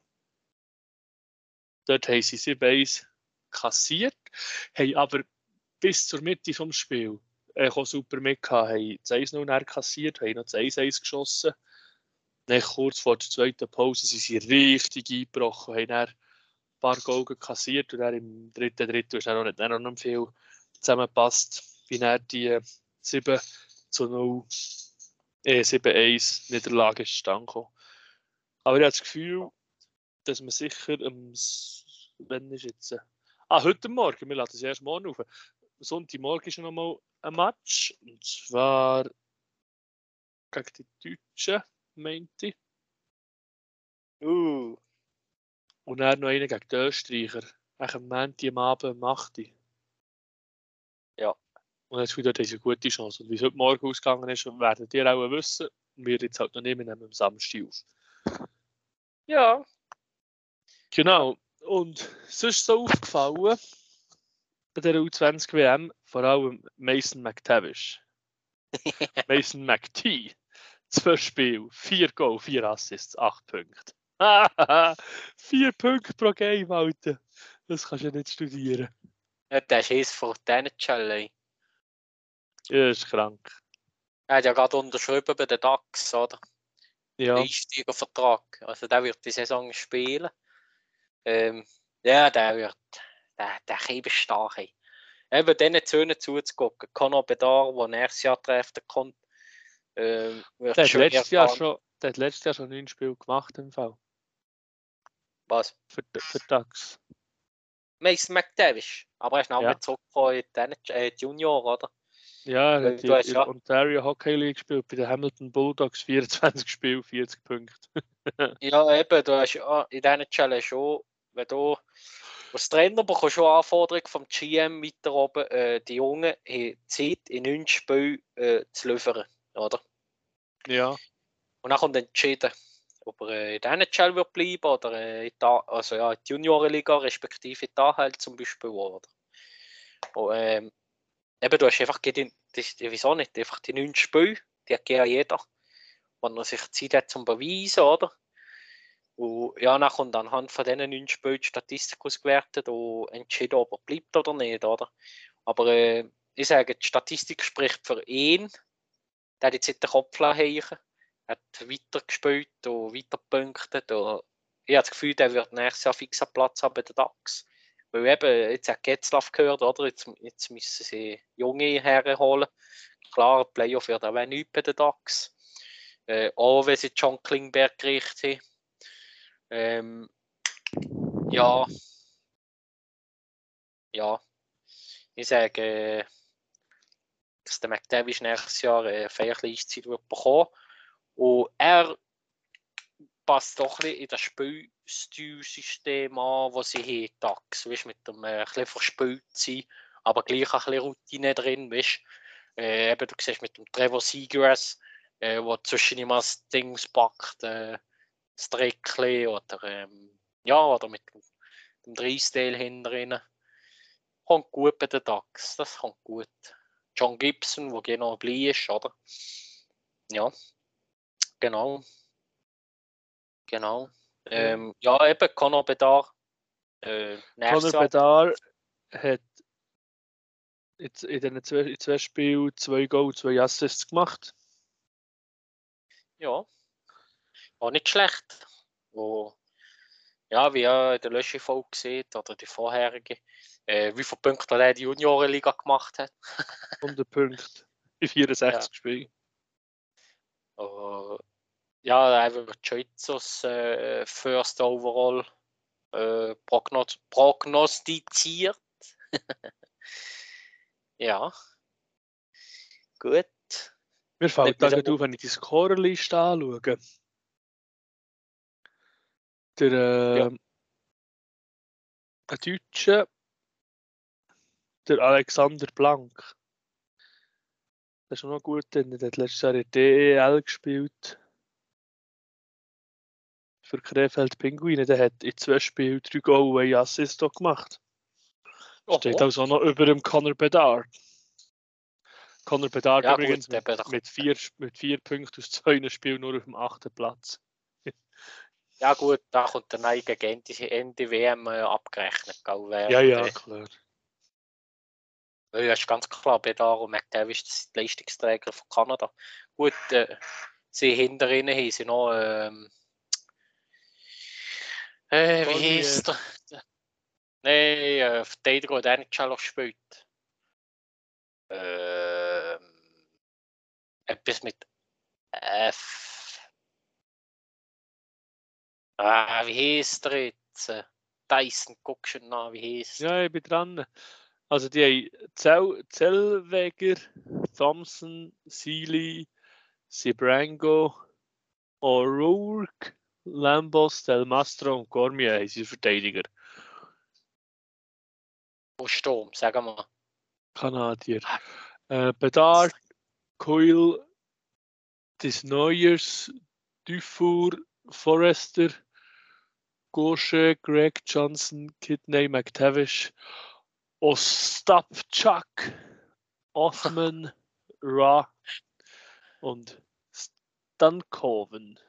Dort haben sie 7-1 kassiert, haben aber bis zur Mitte des Spiels äh, super mitgehabt, haben das 1-0 kassiert, haben noch das 1-1 geschossen. Dann kurz vor der zweiten Pause sind sie richtig eingebrochen, haben dann paar Goal kassiert und dann im dritten Drittel ist nicht, noch nicht viel zusammengepasst, wie er die 7 zu 0, äh, 7-1 Niederlage zustande gekommen. Aber ich habe das Gefühl, dass man sicher am, wenn ist jetzt, ah, heute Morgen, wir laden es erst morgen auf, Sonntagmorgen ist noch mal ein Match, und zwar gegen die Deutschen, meinte ich. Uh. Und dann noch einen gegen die Österreicher. Eigentlich am Montag am Abend um 8 Ja. Und jetzt wieder diese gute Chance. Und wie es heute Morgen ausgegangen ist, werden die auch wissen. Wir jetzt halt noch nicht, wir nehmen am Samstag auf. Ja. Genau. Und sonst so aufgefallen bei der U20 WM, vor allem Mason McTavish. (laughs) Mason McT. Zwei Spiele, vier Goal, vier Assists, acht Punkte. (laughs) Vier Punkte pro Game, Alter. Das kannst du ja nicht studieren. Ja, der ist eins von diesen Challenge. Ja, ist krank. Er hat ja gerade unterschrieben bei den DAX, oder? Ja. Einsteigervertrag. Also der wird die Saison spielen. Ähm, ja, der wird. Der, der eben stark. Ey. Eben diesen Zöhnen zuzugucken. Conor Bedar, der nächstes Jahr treffen kommt. Ähm, der, hat letztes Jahr schon, der hat letztes Jahr schon neun Spiele gemacht im Fall. Was? Für, für DAX. Mason McDavish. Aber er ist auch ja. mit zurückgekommen in die äh, Junior, oder? Ja, er hat in, ja. Ontario Hockey League gespielt, bei den Hamilton Bulldogs 24 (laughs) Spiele, 40 Punkte. (laughs) ja, eben, du hast ja in diesen Challenge schon, wenn du als Trainer bekommst schon Anforderungen vom GM weiter oben, äh, die Jungen haben Zeit in 9 Spielen äh, zu liefern, oder? Ja. Und dann kommt entschieden, ob er äh, in der NHL wird bleiben oder äh, in der, also ja, die Juniorenliga respektive in der halt zum Beispiel. Oder? Und, ähm, eben, du hast einfach, die, das, wieso nicht, einfach die neun Spiele, die hat ja jeder, wenn er sich Zeit hat zum Beweisen, oder? Und ja, dann kommt anhand von diesen neun Spielen die Statistik ausgewertet und entschieden, ob er bleibt oder nicht, oder? Aber äh, ich sage, die Statistik spricht für ihn, der hat jetzt den Kopf hängen hat weitergespielt und weitergepunktet. Und ich habe das Gefühl, der wird nächstes Jahr fix einen Platz haben bei den DAX. Weil eben, jetzt hat Getzlaff gehört, oder? Jetzt, jetzt müssen sie junge Herren holen. Klar, Playoff wird auch nicht bei den DAX. Äh, auch wenn sie John Klingberg gerichtet haben. Ähm, ja. Ja. Ich sage, dass der McDavish nächstes Jahr eine feierliche Eiszeit wird bekommen. Und er passt doch ein in das Spielstilsystem an, das sie haben, DAX. Weißt, mit dem äh, bisschen verspielt sein, aber gleich ein bisschen Routine drin. Weißt? Äh, eben, du siehst mit dem Trevor Seagrass, äh, der zwischen immer das Dings packt, äh, das Dreckli oder, ähm, ja, oder mit dem, dem Dreisdale hinten Kommt gut bei den DAX, das kommt gut. John Gibson, der genau bleibt ist, oder? Ja, genau. Genau. Ähm, ja, eben, Conor Bedar. Äh, Conor Bedar hat jetzt in den zwei, zwei Spielen zwei Goal, zwei Assists gemacht. Ja. War nicht schlecht. Wo, ja, wie ihr in der Löschefolge seht, oder die vorherige, äh, wie viele Punkte er die Juniorenliga gemacht hat. 100 Punkte in 64 (laughs) ja. Spielen. Uh, ja, einfach Choices äh, First Overall äh, prognos prognostiziert. (laughs) ja. Gut. Mir fällt da auf, wenn ich die Scorerliste anschaue. Der, äh, ja. der Deutsche, der Alexander Blank. Der ist noch gut, der hat letztes Jahr in DEL gespielt für Krefeld Pinguine. Der hat in zwei Spielen drei Goal und Assist gemacht. Steht also noch über dem Conor Bedard. Conor Bedard ja, übrigens gut, mit, mit, vier, mit vier Punkten aus zwei Spielen nur auf dem achten Platz. (laughs) ja gut, da kommt der neue gegen Ende WM äh, abgerechnet. Gell, ja, ja, klar. Ja, ist ganz klar, Bedard und McDavish sind die Leistungsträger von Kanada. Gut, äh, sie hinter ihnen haben sie noch ähm, äh, wie hieß der? Nein, äh, Verteidiger, der nicht schon gespielt. Ähm, etwas mit F. Ah, wie hieß der jetzt? Dyson, guckst du nach, wie hieß Ja, ich bin dran. Also die haben Zell, Zellweger, Thompson, Sealy, Sibrango, O'Rourke, Lambos, Del Mastro und Cormier sind Verteidiger. Wo Sturm, sagen wir. Kanadier. Äh, Bedard, Coil, des Neuers, Dufour, Forrester, Gosche, Greg Johnson, Kidney, McTavish, Ostapchak, Othman, Ra und Stankoven.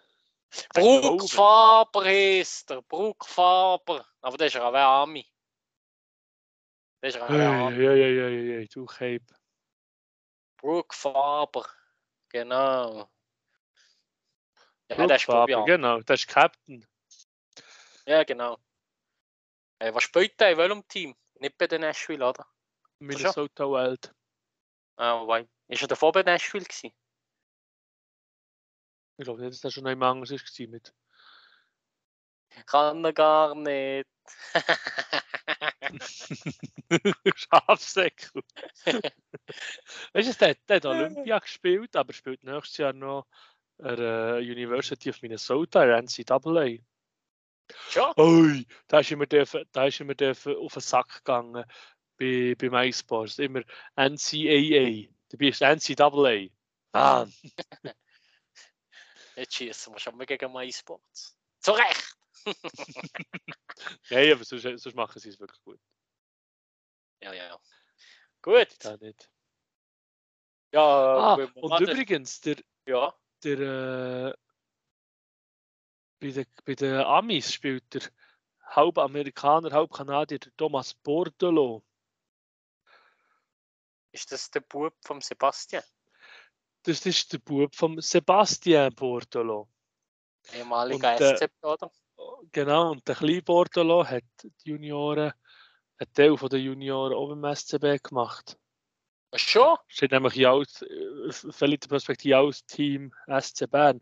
Broekfaber heet er. Broekfaber. Aber dat is er wel Ami. Dat is er wel Ami. Ja, ja, ja, ja, ja. Toegeef. Broekfaber. Genau. Ja, das ist Faber, genau. Das ist Captain. Ja, genau. Äh, was spielt der in welchem Team? Nicht bei den Nashville, oder? Minnesota Wild. Ah, wobei. Ist er davor bei Nashville gewesen? Ich glaube nicht, dass das schon einmal anders war mit. Kann er gar nicht. (laughs) Schafsäckel. weißt du, der, der hat Olympia gespielt, aber spielt nächstes Jahr noch an der University of Minnesota, der NCAA. Ja. Ui, da ist immer, dürfen, da ist immer dürfen auf den Sack gegangen bei, bei MySports. Immer NCAA. Du bist NCAA. Ah. (laughs) Jetzt schießen wir schon mal gegen MySports. Zu Recht! (laughs) Nein, aber sonst, sonst machen sie es wirklich gut. Ja, ja, ja. Gut. Da nicht. Ja, ah, und übrigens, der, ja. der, äh, bei, den, bei den Amis spielt der halb Amerikaner, halb Kanadier, der Thomas Bordolo. Ist das der Bub von Sebastian? Das ist der Bub von Sebastian Bortolo. Ehemaliger SZ, oder? Genau, und der kleine Bortolo hat die Junioren einen Teil der Junioren auch beim SCB gemacht. Ach schon? Steht nämlich in als, äh, völlig der Perspektive als Team SC Bern.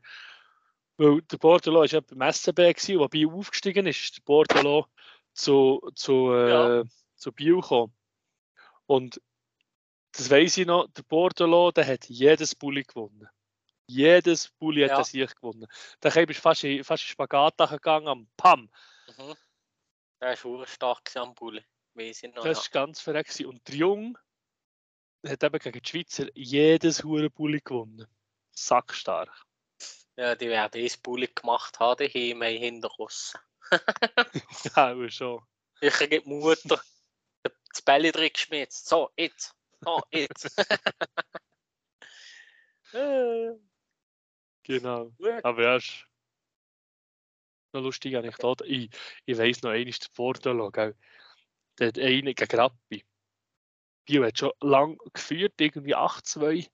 Weil der Bordelot war ja beim SCB, gewesen, wobei er aufgestiegen ist, ist der Bordelot zu, zu, äh, ja. zu Biel gekommen. Und das weiß ich noch, der Bordelot, der hat jedes Bulli gewonnen. Jedes Bulli hat ja. er sich gewonnen. Da bist du fast in, fast in Spagat gegangen, am Pam. Mhm. Der ist auch stark am Bulli. Ich noch, das ja. ganz verreckt. Und der Jung hat eben gegen die Schweizer jedes hure Bulli gewonnen. Sackstark. Ja, die werden das Bulli gemacht haben, die haben hinter uns. (laughs) ja, schon. Ich die Mutter (laughs) das Bälle drin geschmiert. So, jetzt. Oh, jetzt. (laughs) (laughs) genau. Aber ja, ist noch lustig Anekdote. Ich, ich weiss noch, einmal der Porto, gell? Der hat einen gegen Rappi. Bio hat schon lang geführt, irgendwie 8-2.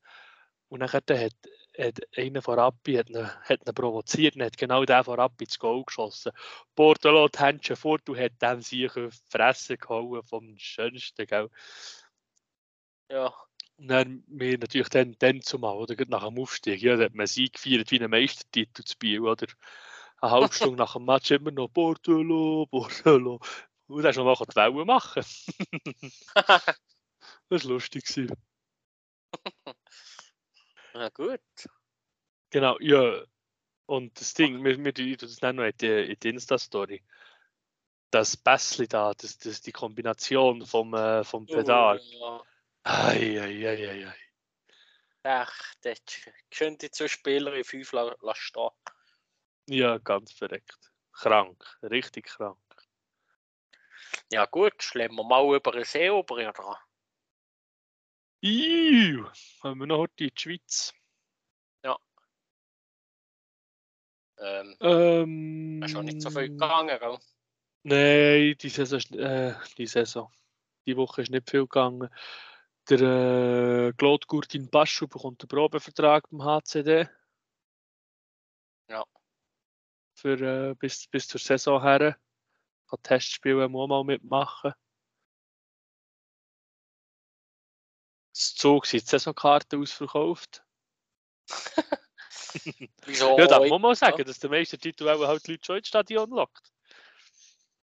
Und dann hat, hat einer von Rappi hat ihn, hat ihn provoziert und hat genau den von Rappi ins Goal geschossen. Die Händchen fort und hat dann sich Fresse gehauen vom Schönsten. Gell? Ja. Und dann wir natürlich dann, dann zumal, oder nach dem Aufstieg, ja, da hat man Sieg gefeiert wie einen Meistertitel zu Biel, oder? Eine halbe (laughs) Stunde nach dem Match immer noch Portolo, Portolo. Und dann hast du noch die Wellen machen. (laughs) das war lustig. (laughs) Na gut. Genau, ja. Und das Ding, wir, wir das nennen noch in die, in die Insta-Story. Das Bässli da, das, das, die Kombination vom, äh, vom Pedal. Oh, ja. Eieieiei. Ach, das könnte zu Spieler in 5 stehen. Ja, ganz verreckt. Krank, richtig krank. Ja gut, schlemmen wir mal über den See über, oder? Iu, haben wir noch heute in die Schweiz. Ja. Ähm, ähm, ist schon nicht so viel gegangen, gell? Nein, die Saison, äh, die Saison. Die Woche ist nicht viel gegangen. Der äh, Claude Gurtin Paschu bekommt einen Probevertrag beim HCD. Ja. Für, äh, bis, bis zur Saison her. Kann Testspiele auch mal mitmachen. Das Zug sind die Saisonkarten ausverkauft. (laughs) Wieso? ja, da muss man sagen, ja. dass der meiste Titel halt die Leute schon ins Stadion lockt.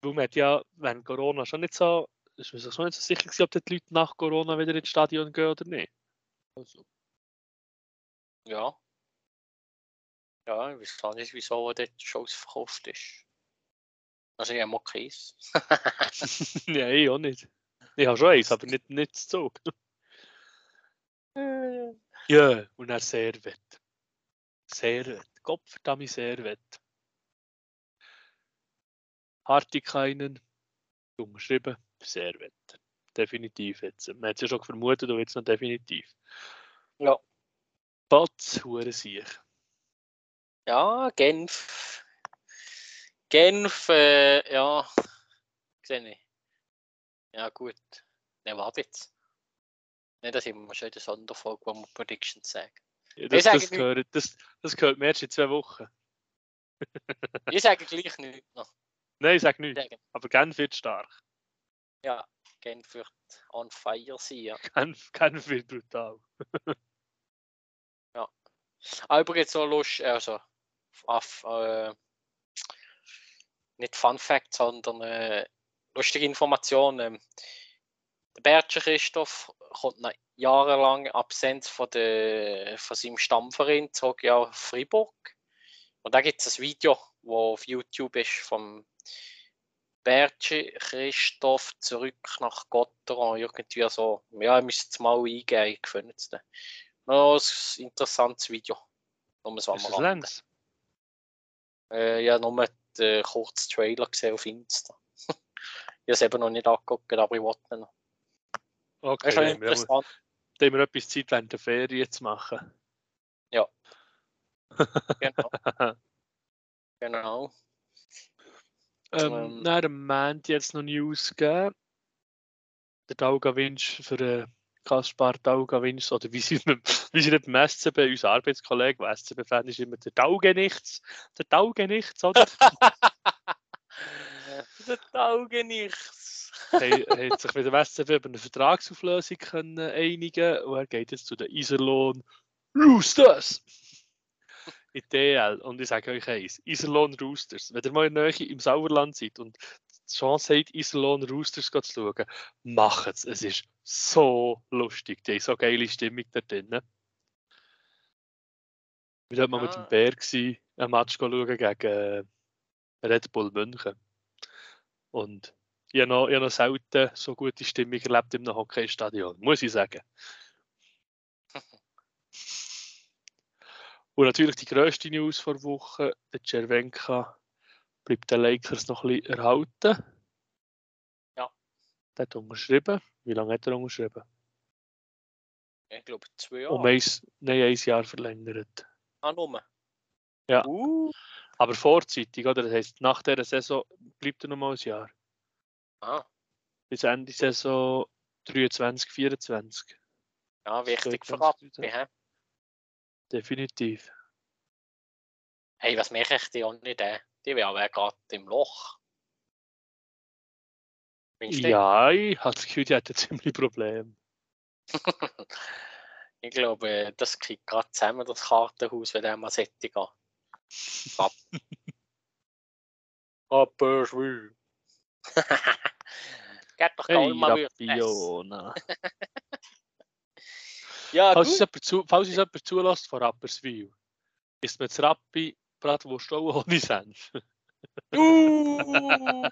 Weil man hat ja, wenn Corona schon nicht so ist man sich nicht so sicher gewesen, ob die Leute nach Corona wieder ins Stadion gehen oder nicht. Also. Ja. Ja, ich weiß gar nicht, wieso dort schon ausverkauft ist. Also ich habe auch keins. ja, ich auch nicht. Ich habe schon eins, aber nicht, nicht zu Zug. ja, und er Servet. Servet. Gottverdammt Servet. Hartikainen. Umschrieben. Sehr wett. Definitiv jetzt. Man hat es ja schon vermutet, aber jetzt noch definitiv. Ja. Batz, hure sich. Ja, Genf. Genf, äh, ja. Sehe ich. Ja, gut. Ne, warte jetzt. Nicht, dass ich mir schon in der Sonderfolge, wo wir Predictions sagen. Ja, das, das, gehört, das, das gehört mir erst in zwei Wochen. ich sage gleich nichts noch. Nein, ich sage nichts. Aber Genf wird stark. Ja, Genf wird on fire sein. Ja. Genf, Genf wird brutal. ja. Aber jetzt so lustig, also auf, äh, nicht Fun Fact, sondern äh, lustige Informationen. Ähm, der Bertscher Christoph kommt nach jahrelang Absenz von, der, von seinem Stammverein zurück ja Fribourg. Und da gibt es ein Video, das auf YouTube ist vom Bertschi Christoph zurück nach Gotteron. Irgendwie so, ja, ich müsste es mal eingeben, ich finde es dann. Noch ein interessantes Video. Nur so ist es längs? Äh, ja, nur den kurzen Trailer gesehen auf Insta. (laughs) ich habe es eben noch nicht angeguckt, aber ich wollte noch. Okay, haben, wir, dann haben wir etwas Zeit während der Ferien zu machen. Ja. (laughs) genau. genau. Ähm, ähm, dann am Montag jetzt noch News gegeben. Der Taugawinsch für den Kaspar Taugawinsch, oder wie sie, (laughs) wie sie nicht beim SCB, unser Arbeitskollege, der SCB-Fan ist immer der Taugenichts. Der Taugenichts, oder? (laughs) das tauge nichts. (laughs) er hat sich mit dem SCW über eine Vertragsauflösung können einigen und er geht jetzt zu den Iserlohn Roosters in DL. Und ich sage euch eins, Iserlohn Roosters, wenn ihr mal in der Nähe im Sauerland seid und die Chance habt, Iserlohn Roosters zu schauen, macht es. Es ist so lustig. Die haben so geile Stimmung da drin. Wir waren mal mit dem Bär gewesen, ein Match schauen gegen Red Bull München. Und ich habe noch, ich habe noch selten so gute Stimmung erlebt in einem Hockeystadion, muss ich sagen. Und natürlich die grösste News vor Woche, der Cervenka bleibt den Lakers noch ein bisschen erhalten. Ja. Der hat unterschrieben. Wie lange hat er unterschrieben? Ich glaube zwei Jahre. Um eins, nein, ein Jahr verlängert. Ah, nur? Ja. Uh. Aber vorzeitig, oder? Das heisst, nach dieser Saison bleibt er noch mal ein Jahr. Ah. Bis Ende Saison 23, 24. Ja, wichtig für hä? Definitiv. Hey, was mich echt die auch nicht, äh, die wäre gerade im Loch. Ja, ich habe das Gefühl, die hat ein ziemlich Problem. (laughs) ich glaube, das kriegt gerade zusammen, das Kartenhaus, wenn der mal sättig geht. Rapperswil. Geht doch gar hey, mal Rapiona. (laughs) ja, falls, jemand zu, falls uns jemand zulässt von Rapperswil, ist mir das Rappi Bratwurst auch ohne Senf. Uh.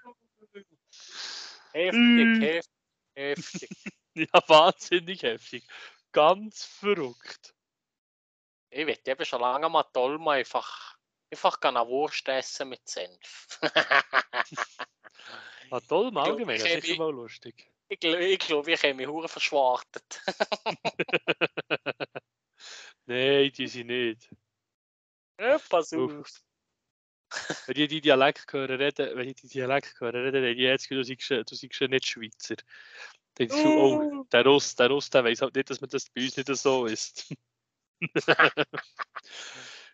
heftig, heftig, heftig. (laughs) ja, wahnsinnig heftig. Ganz verrückt. Ich will eben schon lange mal toll mal einfach, einfach eine Wurst essen mit Senf. (laughs) Allgemeinen, ich das ist mal lustig. Ich glaube, ich, glaub, ich habe mich hure verschwartet. (laughs) Nein, die sind nicht. Ja, pass auf. Wenn die die Dialekt hören reden, wenn ich die Dialekt hören reden, dann ich jetzt du seist, du ja nicht Schweizer. Dann denke ich, oh, Uh. der Russ, der Russ, der weiß halt nicht, dass man das bei uns nicht so ist. (laughs)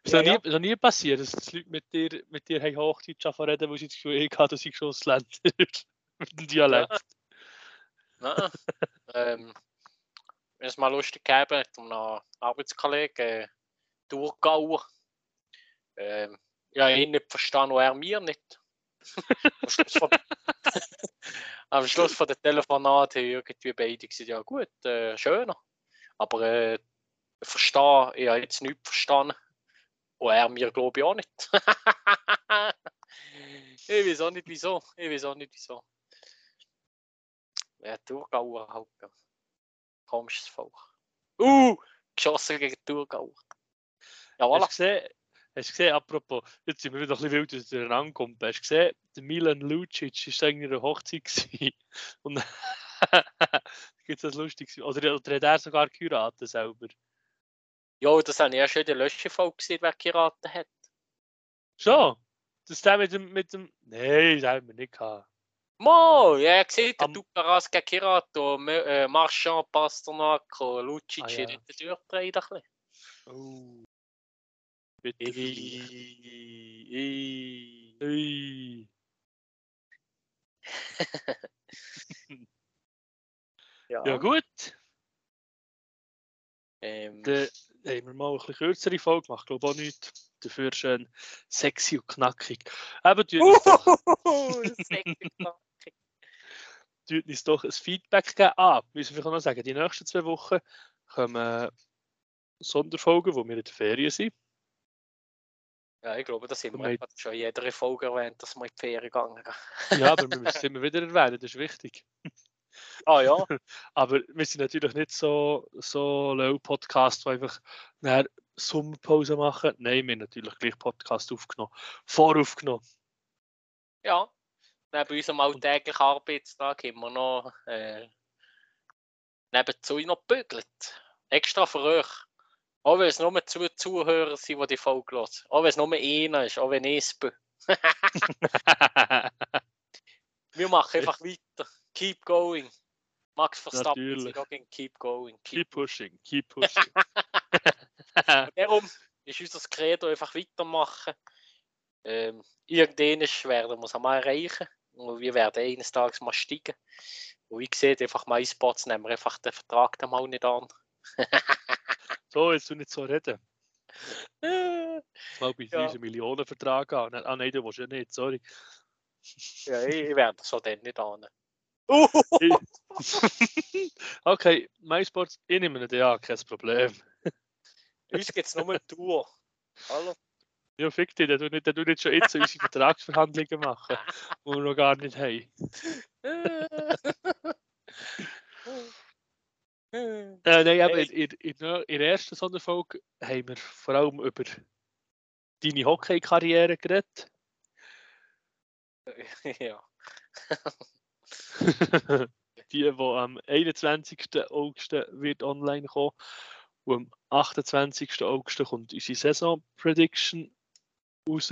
ist Ja, noch, nie, ja. noch nie passiert, dass die Leute mit dir, mit dir haben Hochdeutsch reden, weil sie das Gefühl haben, du schon Ausländer. (laughs) mit dem Dialekt. (laughs) Nein. ähm, wenn es mal lustig gegeben hat, um einen Arbeitskollegen, äh, Thurgauer. Ähm, ja, ich nicht verstanden, und er mir nicht. Am Schluss von, (laughs) am Schluss von der Telefonat haben irgendwie beide gesagt, ja gut, äh, schöner. Aber äh, verstehen, ich habe jetzt nichts verstanden. Und er mir glaube ich auch nicht. (laughs) ich weiß auch nicht wieso. Ich weiß auch nicht wieso. Ja, Thurgauer halt. ja. Komisches Volk. Uh! Geschossen gegen Thurgauer. Ja, voilà. Hast du gesehen, apropos, jetzt sind wir wieder ein bisschen wild, dass es durcheinander kommt. Hast du gesehen, der Milan Lucic war eigentlich eine Hochzeit gewesen. (laughs) und (laughs) gibt es das lustig. Oder, oder hat er sogar geheiratet selber? Ja, das habe ich ja schon in der Löschfolge gesehen, wer geraten hat. Schon? Das ist der mit dem, mit dem... Nein, das haben wir nicht gehabt. Mo, ja, ich sehe, der Am- Ducaras gegen Kirato, Me- äh, Marchand, Pasternak, und Lucic Ah, ah, (laughs) (laughs) ja. ja. nicht durchdreht. ein bisschen. Oh. Bitte. Ey, ey. Ui. Ja, Ja gut, Ähm, dann haben wir mal eine bisschen kürzere Folge gemacht. Ich glaube auch nicht. Dafür schön sexy und knackig. Eben, tut uns doch- sexy. Tut uns doch ein Feedback geben. Ah, müssen wir noch sagen, die nächsten zwei Wochen kommen Sonderfolgen, wo wir in der Ferien sind. ja, ich glaube, das haben wir etwa schon in jeder Folge erwähnt, dass wir in die Ferien gegangen sind. Ja, aber wir müssen es immer wieder erwähnen, das ist wichtig. (laughs) Ah ja, (laughs) Aber wir sind natürlich nicht so, so low Podcast, die einfach eine Sommerpause machen. Nein, wir haben natürlich gleich Podcast aufgenommen. Voraufgenommen. ja. Neben unserem alltäglichen Arbeitstag wir noch äh, nebenzu noch gebügelt. Extra für euch. Auch wenn es nur zwei Zuhörer sind, die die Folge hören. Auch wenn es nur einer ist, auch wenn ich es bin. (laughs) Wir machen einfach weiter. Keep going. Max Verstappen sagt Keep going. Keep. keep pushing, keep pushing. (laughs) (laughs) Darum ist unser Credo einfach weitermachen. Ähm, irgendwann werden wir es einmal erreichen. Und wir werden eines Tages mal steigen. Und ich sehe einfach MySpots, nehmen wir einfach den Vertrag dann mal nicht an. (laughs) so, jetzt du nicht so reden. Mal bei (laughs) ja. Millionenvertrag an. Ah nein, du willst ja nicht, sorry. (laughs) Ja, ich werde so dann nicht an. okay, MySports, ich nehme ihn ja, kein Problem. Uns gibt es nur ein Duo. Hallo? Ja, fick dich, der tut nicht, nicht schon jetzt unsere Vertragsverhandlungen machen, die wir noch gar nicht haben. (laughs) äh, nein, aber in, in, in, in der ersten Sonderfolge haben wir vor allem über deine Hockey-Karriere geredet. (laughs) ja. (laughs) die, die am 21. August wird online kommen. Und am 28. August kommt unsere Saison-Prediction raus.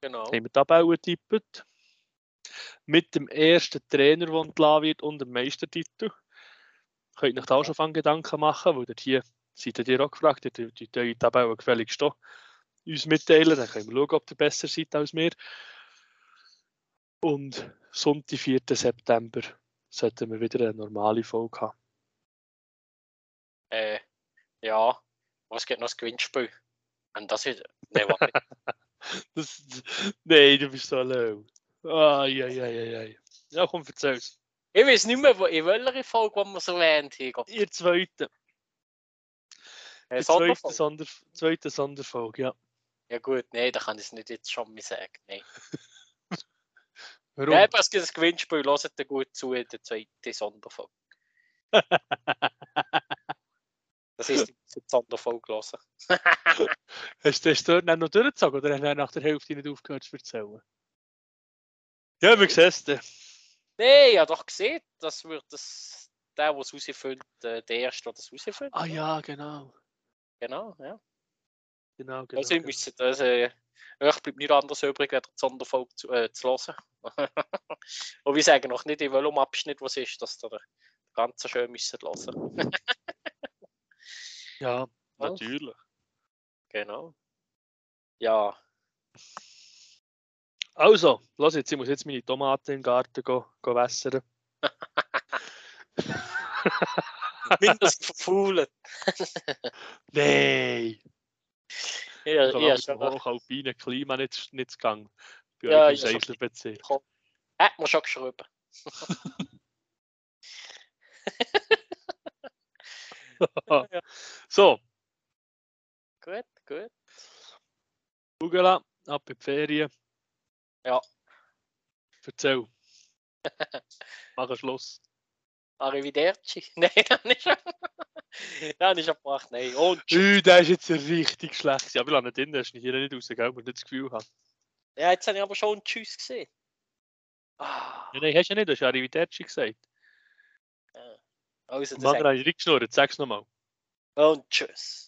Genau. Haben wir die Tabelle getippt. Mit dem ersten Trainer, der entlassen wird und dem Meistertitel. Könnt ihr euch da auch schon Gedanken machen, weil hier seid ihr auch gefragt, ihr die, die Tabelle gefälligst uns mitteilen, dann können wir schauen, ob ihr besser seid als wir. Und Sonntag, 4. September, sollten wir wieder eine normale Folge haben. Äh, ja, was geht noch das Gewinnspiel? Und das ist. Nein, warte. (laughs) das, nein, du bist so low. Ah, ja, ja, ja, ja. Ja, komm, erzähl's. Ich weiß nicht mehr, wo, in welcher Folge wir es erwähnt haben. Ihr zweite. Äh, zweite, Sonder, zweite Sonderfolge, ja. Ja gut, nein, da kann ich es nicht jetzt schon mal sagen. Nein. (laughs) Warum? Nein, es gibt ein Gewinnspiel, hört gut zu in der zweiten Sonderfolge. (laughs) das ist die Sonderfolge gelesen. (laughs) hast du das dort noch durchgezogen oder hast du nach der Hälfte nicht aufgehört zu erzählen? Ja, wie siehst du? Nein, ich habe doch gesehen, das wird das, der, der es rausfüllt, äh, der Erste, der das rausfüllt. Ah ja, genau. Genau, ja. Genau, genau. Also, genau. Müssen, also, euch bleibt nicht anders übrig, als die Sonderfolge zu, äh, zu hören. (laughs) Und wir sagen noch nicht, in welchem Abschnitt was ist, dass ihr ganz schön müssen hören (laughs) Ja, natürlich. Genau. Ja. Also, lass jetzt, ich muss jetzt meine Tomaten im Garten go, go wässern. (laughs) Mindestens verfaulen. (laughs) Nein! Ja, so ja, schon. Hoch alpine Klima nicht, nicht zu. Bei ja, euch im Seisler-Bezirk. Hat man schon geschrieben. (laughs) (laughs) so. Gut, gut. Ugela, ab in die Ferien. Ja. Erzähl. (laughs) Mach einen Schluss. Arrivederci. (laughs) Nein, das nicht. ja, nicht abgebracht, nein. Und Ui, der ist jetzt richtig schlecht. Ja, wir lassen ihn drin, hast du hier nicht raus, gell? Man nicht das Gefühl hat. Ja, jetzt habe ich aber schon Tschüss gesehen. Ah. Ja, nein, hast du ja nicht, du hast Arrivederci gesagt. Ja. Also, das Mann, reingeschnurrt, sag's nochmal. Und Tschüss.